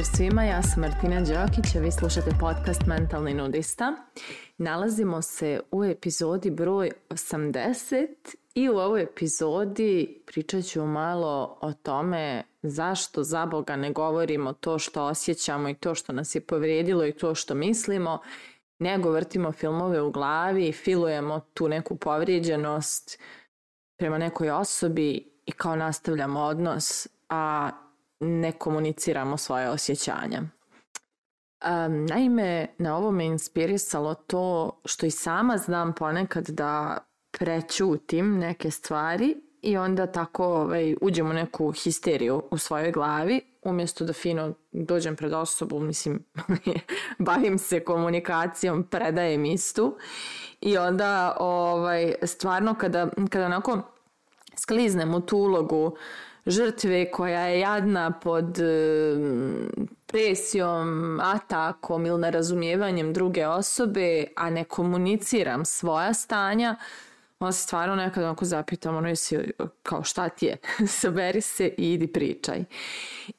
Pozdrav svima, ja sam Martina Đokić, a vi slušate podcast Mentalni nudista. Nalazimo se u epizodi broj 80 i u ovoj epizodi pričat ću malo o tome zašto za Boga ne govorimo to što osjećamo i to što nas je povrijedilo i to što mislimo, nego vrtimo filmove u glavi, filujemo tu neku povrijeđenost prema nekoj osobi i kao nastavljamo odnos, a ne komuniciramo svoje osjećanja. Um, naime, na ovo me inspirisalo to što i sama znam ponekad da prećutim neke stvari i onda tako ovaj, uđem u neku histeriju u svojoj glavi umjesto da fino dođem pred osobu, mislim, bavim se komunikacijom, predajem istu i onda ovaj, stvarno kada, kada onako skliznem u tu ulogu žrtve koja je jadna pod presijom, atakom ili nerazumijevanjem druge osobe, a ne komuniciram svoja stanja, onda se stvarno nekad onako zapitam, ono jesi, kao šta ti je, saberi se i idi pričaj.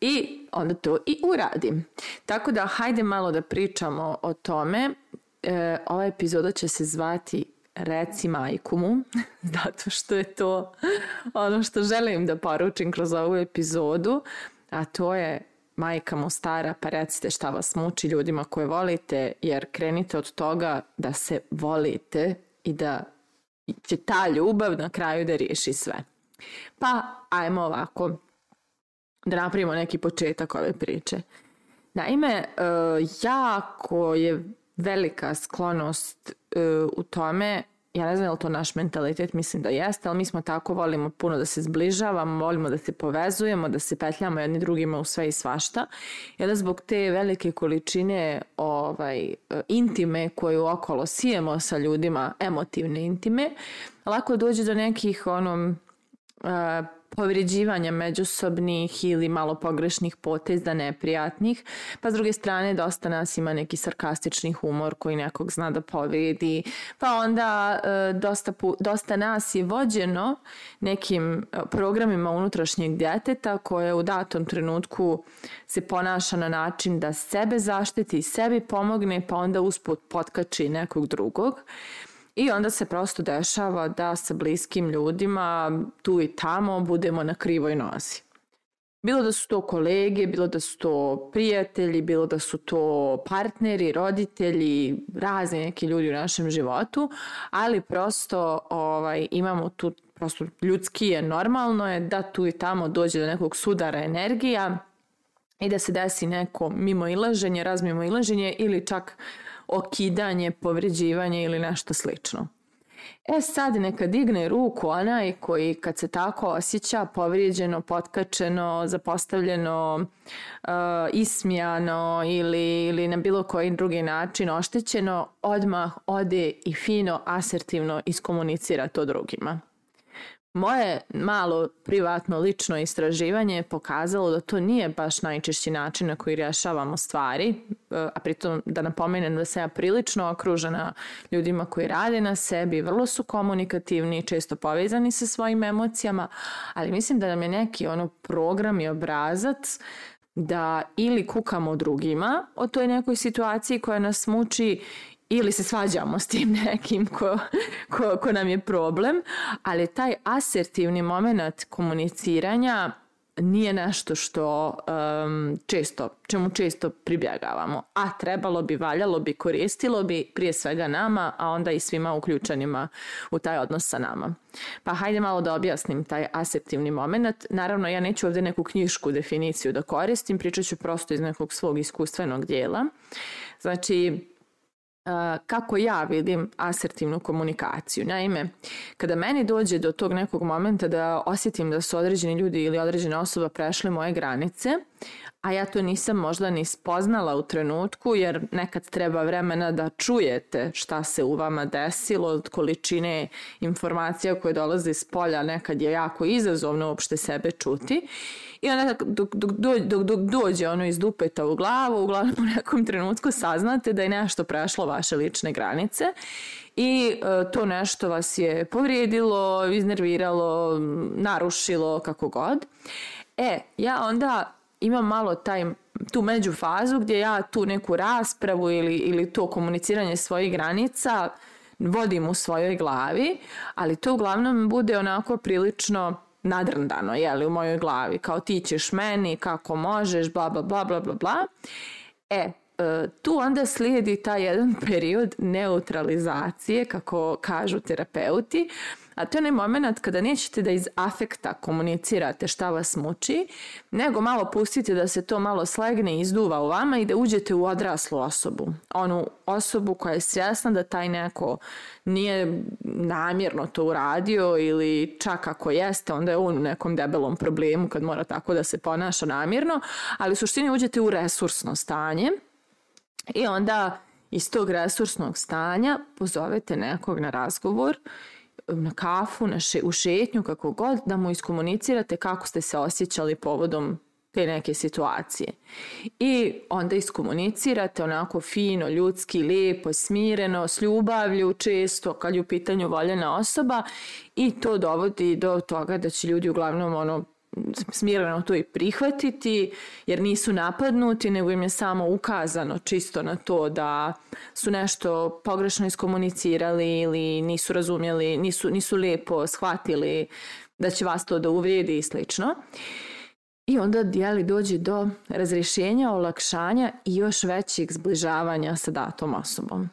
I onda to i uradim. Tako da hajde malo da pričamo o tome. E, ova epizoda će se zvati reci majku mu, zato što je to ono što želim da poručim kroz ovu epizodu, a to je majka mu stara, pa recite šta vas muči ljudima koje volite, jer krenite od toga da se volite i da će ta ljubav na kraju da riješi sve. Pa, ajmo ovako, da napravimo neki početak ove priče. Naime, e, jako je velika sklonost u tome ja ne znam je li to naš mentalitet, mislim da jeste, ali mi smo tako, volimo puno da se zbližavamo, volimo da se povezujemo, da se petljamo jedni drugima u sve i svašta. Onda zbog te velike količine ovaj, intime koju okolo sijemo sa ljudima, emotivne intime, lako dođe do nekih ono, povređivanja međusobnih ili malo pogrešnih poteza neprijatnih, pa s druge strane dosta nas ima neki sarkastični humor koji nekog zna da povredi, pa onda e, dosta, dosta nas je vođeno nekim e, programima unutrašnjeg djeteta koje u datom trenutku se ponaša na način da sebe zaštiti, sebi pomogne, pa onda usput potkači nekog drugog. I onda se prosto dešava da sa bliskim ljudima tu i tamo budemo na krivoj nozi. Bilo da su to kolege, bilo da su to prijatelji, bilo da su to partneri, roditelji, razni neki ljudi u našem životu, ali prosto ovaj, imamo tu, prosto ljudski je normalno je da tu i tamo dođe do nekog sudara energija i da se desi neko mimo ilaženje, razmimo ilaženje ili čak okidanje, povređivanje ili nešto slično. E sad neka digne ruku onaj koji kad se tako osjeća povrijeđeno, potkačeno, zapostavljeno, uh, ismijano ili, ili na bilo koji drugi način oštećeno, odmah ode i fino, asertivno iskomunicira to drugima. Moje malo privatno lično istraživanje je pokazalo da to nije baš najčešći način na koji rješavamo stvari, e, a pritom da napomenem da sam ja prilično okružena ljudima koji rade na sebi, vrlo su komunikativni, često povezani sa svojim emocijama, ali mislim da nam je neki ono program i obrazac da ili kukamo drugima o toj nekoj situaciji koja nas muči ili se svađamo s tim nekim ko, ko, ko nam je problem, ali taj asertivni moment komuniciranja nije nešto što um, često, čemu često pribjegavamo. A trebalo bi, valjalo bi, koristilo bi prije svega nama, a onda i svima uključenima u taj odnos sa nama. Pa hajde malo da objasnim taj asertivni moment. Naravno, ja neću ovdje neku knjišku definiciju da koristim, pričat ću prosto iz nekog svog iskustvenog dijela. Znači, kako ja vidim asertivnu komunikaciju. Naime, kada meni dođe do tog nekog momenta da osjetim da su određeni ljudi ili određena osoba prešli moje granice, a ja to nisam možda ni spoznala u trenutku jer nekad treba vremena da čujete šta se u vama desilo od količine informacija koje dolaze iz polja nekad je jako izazovno uopšte sebe čuti i onda dok, dok, dok, dok dođe ono iz dupeta u glavu, uglavnom u nekom trenutku saznate da je nešto prešlo vaše lične granice i e, to nešto vas je povrijedilo, iznerviralo, narušilo, kako god. E, ja onda imam malo taj tu među fazu gdje ja tu neku raspravu ili, ili to komuniciranje svojih granica vodim u svojoj glavi, ali to uglavnom bude onako prilično nadrndano, jeli, u mojoj glavi, kao ti ćeš meni, kako možeš, bla, bla, bla, bla, bla, bla. E, e tu onda slijedi taj jedan period neutralizacije, kako kažu terapeuti, a to je onaj moment kada nećete da iz afekta komunicirate šta vas muči, nego malo pustite da se to malo slegne i izduva u vama i da uđete u odraslu osobu. Onu osobu koja je svjesna da taj neko nije namjerno to uradio ili čak ako jeste, onda je on u nekom debelom problemu kad mora tako da se ponaša namjerno, ali u suštini uđete u resursno stanje i onda iz tog resursnog stanja pozovete nekog na razgovor na kafu, na še, u šetnju, kako god, da mu iskomunicirate kako ste se osjećali povodom te neke situacije. I onda iskomunicirate onako fino, ljudski, lijepo, smireno, s ljubavlju, često kad je u pitanju voljena osoba i to dovodi do toga da će ljudi uglavnom ono smireno to i prihvatiti jer nisu napadnuti nego im je samo ukazano čisto na to da su nešto pogrešno iskomunicirali ili nisu razumjeli, nisu, nisu lijepo shvatili da će vas to da uvrijedi i slično. I onda dijeli dođe do razrješenja, olakšanja i još većeg zbližavanja sa datom osobom.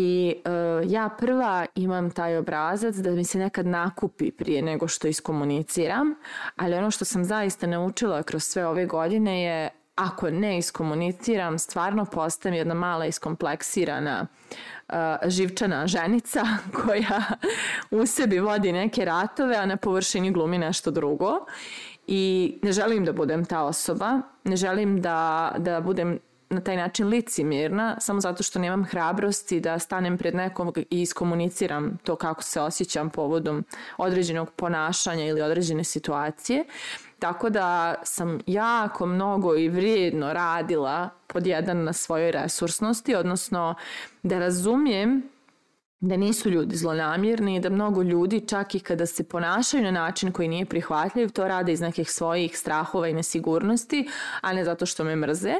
I uh, ja prva imam taj obrazac da mi se nekad nakupi prije nego što iskomuniciram, ali ono što sam zaista naučila kroz sve ove godine je ako ne iskomuniciram, stvarno postajem jedna mala iskompleksirana uh, živčana ženica koja u sebi vodi neke ratove, a na površini glumi nešto drugo. I ne želim da budem ta osoba, ne želim da, da budem na taj način licimirna samo zato što nemam hrabrosti da stanem pred nekom i iskomuniciram to kako se osjećam povodom određenog ponašanja ili određene situacije. Tako da sam jako mnogo i vrijedno radila pod jedan na svojoj resursnosti, odnosno da razumijem da nisu ljudi zlonamjerni da mnogo ljudi čak i kada se ponašaju na način koji nije prihvatljiv, to rade iz nekih svojih strahova i nesigurnosti, a ne zato što me mrze.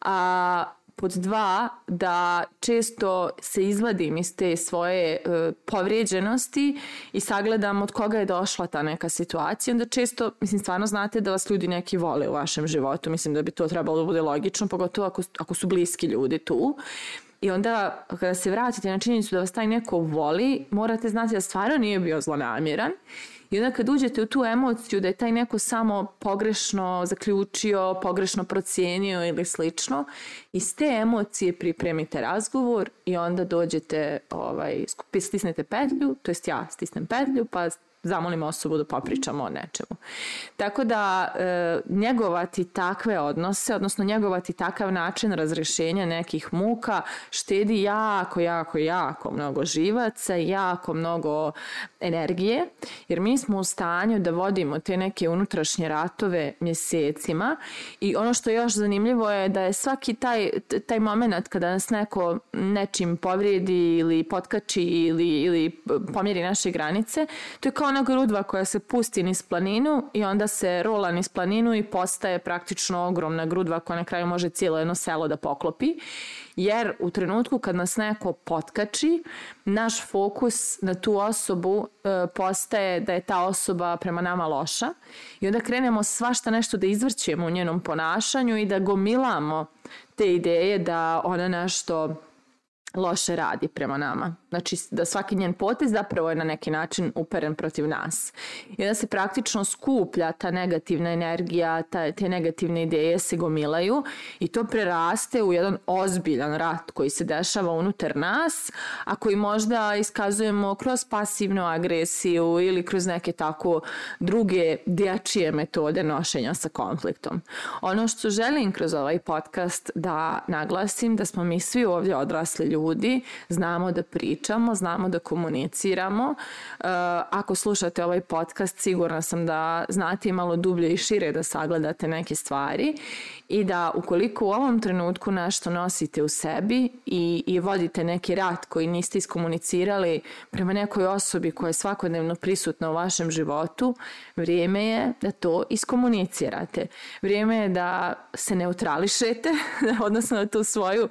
A pod dva, da često se izvadim iz te svoje e, povrijeđenosti i sagledam od koga je došla ta neka situacija. Onda često, mislim, stvarno znate da vas ljudi neki vole u vašem životu. Mislim da bi to trebalo da bude logično, pogotovo ako, ako su bliski ljudi tu. I onda kada se vratite na činjenicu da vas taj neko voli, morate znati da stvarno nije bio zlonamjeran. I onda kad uđete u tu emociju da je taj neko samo pogrešno zaključio, pogrešno procijenio ili slično, iz te emocije pripremite razgovor i onda dođete, ovaj, stisnete petlju, to jest ja stisnem petlju, pa zamolim osobu da popričamo o nečemu. Tako da e, njegovati takve odnose, odnosno njegovati takav način razrešenja nekih muka štedi jako, jako, jako mnogo živaca, jako mnogo energije, jer mi smo u stanju da vodimo te neke unutrašnje ratove mjesecima i ono što je još zanimljivo je da je svaki taj, taj moment kada nas neko nečim povrijedi ili potkači ili, ili pomjeri naše granice, to je kao ona grudva koja se pusti niz planinu i onda se rola niz planinu i postaje praktično ogromna grudva koja na kraju može cijelo jedno selo da poklopi. Jer u trenutku kad nas neko potkači, naš fokus na tu osobu e, postaje da je ta osoba prema nama loša i onda krenemo svašta nešto da izvrćemo u njenom ponašanju i da gomilamo te ideje da ona nešto loše radi prema nama. Znači da svaki njen potez zapravo je na neki način uperen protiv nas. I da se praktično skuplja ta negativna energija, ta, te negativne ideje se gomilaju i to preraste u jedan ozbiljan rat koji se dešava unutar nas, a koji možda iskazujemo kroz pasivnu agresiju ili kroz neke tako druge dječije metode nošenja sa konfliktom. Ono što želim kroz ovaj podcast da naglasim da smo mi svi ovdje odrasli ljudi ljudi, znamo da pričamo, znamo da komuniciramo. Uh, ako slušate ovaj podcast, sigurna sam da znate i malo dublje i šire da sagledate neke stvari i da ukoliko u ovom trenutku nešto nosite u sebi i, i vodite neki rat koji niste iskomunicirali prema nekoj osobi koja je svakodnevno prisutna u vašem životu, vrijeme je da to iskomunicirate. Vrijeme je da se neutrališete, odnosno da tu svoju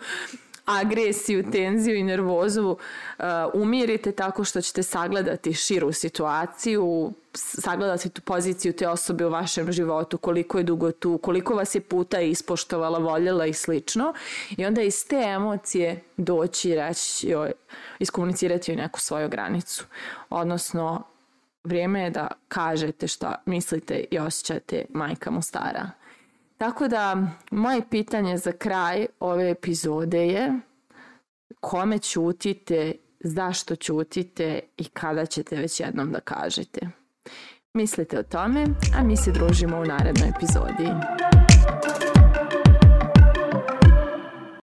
agresiju, tenziju i nervozu uh, umirite tako što ćete sagledati širu situaciju, sagledati tu poziciju te osobe u vašem životu, koliko je dugo tu, koliko vas je puta ispoštovala, voljela i slično. I onda iz te emocije doći i reći, joj, iskomunicirati joj neku svoju granicu. Odnosno, vrijeme je da kažete šta mislite i osjećate majka mu stara. Tako da, moje pitanje za kraj ove epizode je kome ćutite, zašto ćutite i kada ćete već jednom da kažete. Mislite o tome, a mi se družimo u narednoj epizodi.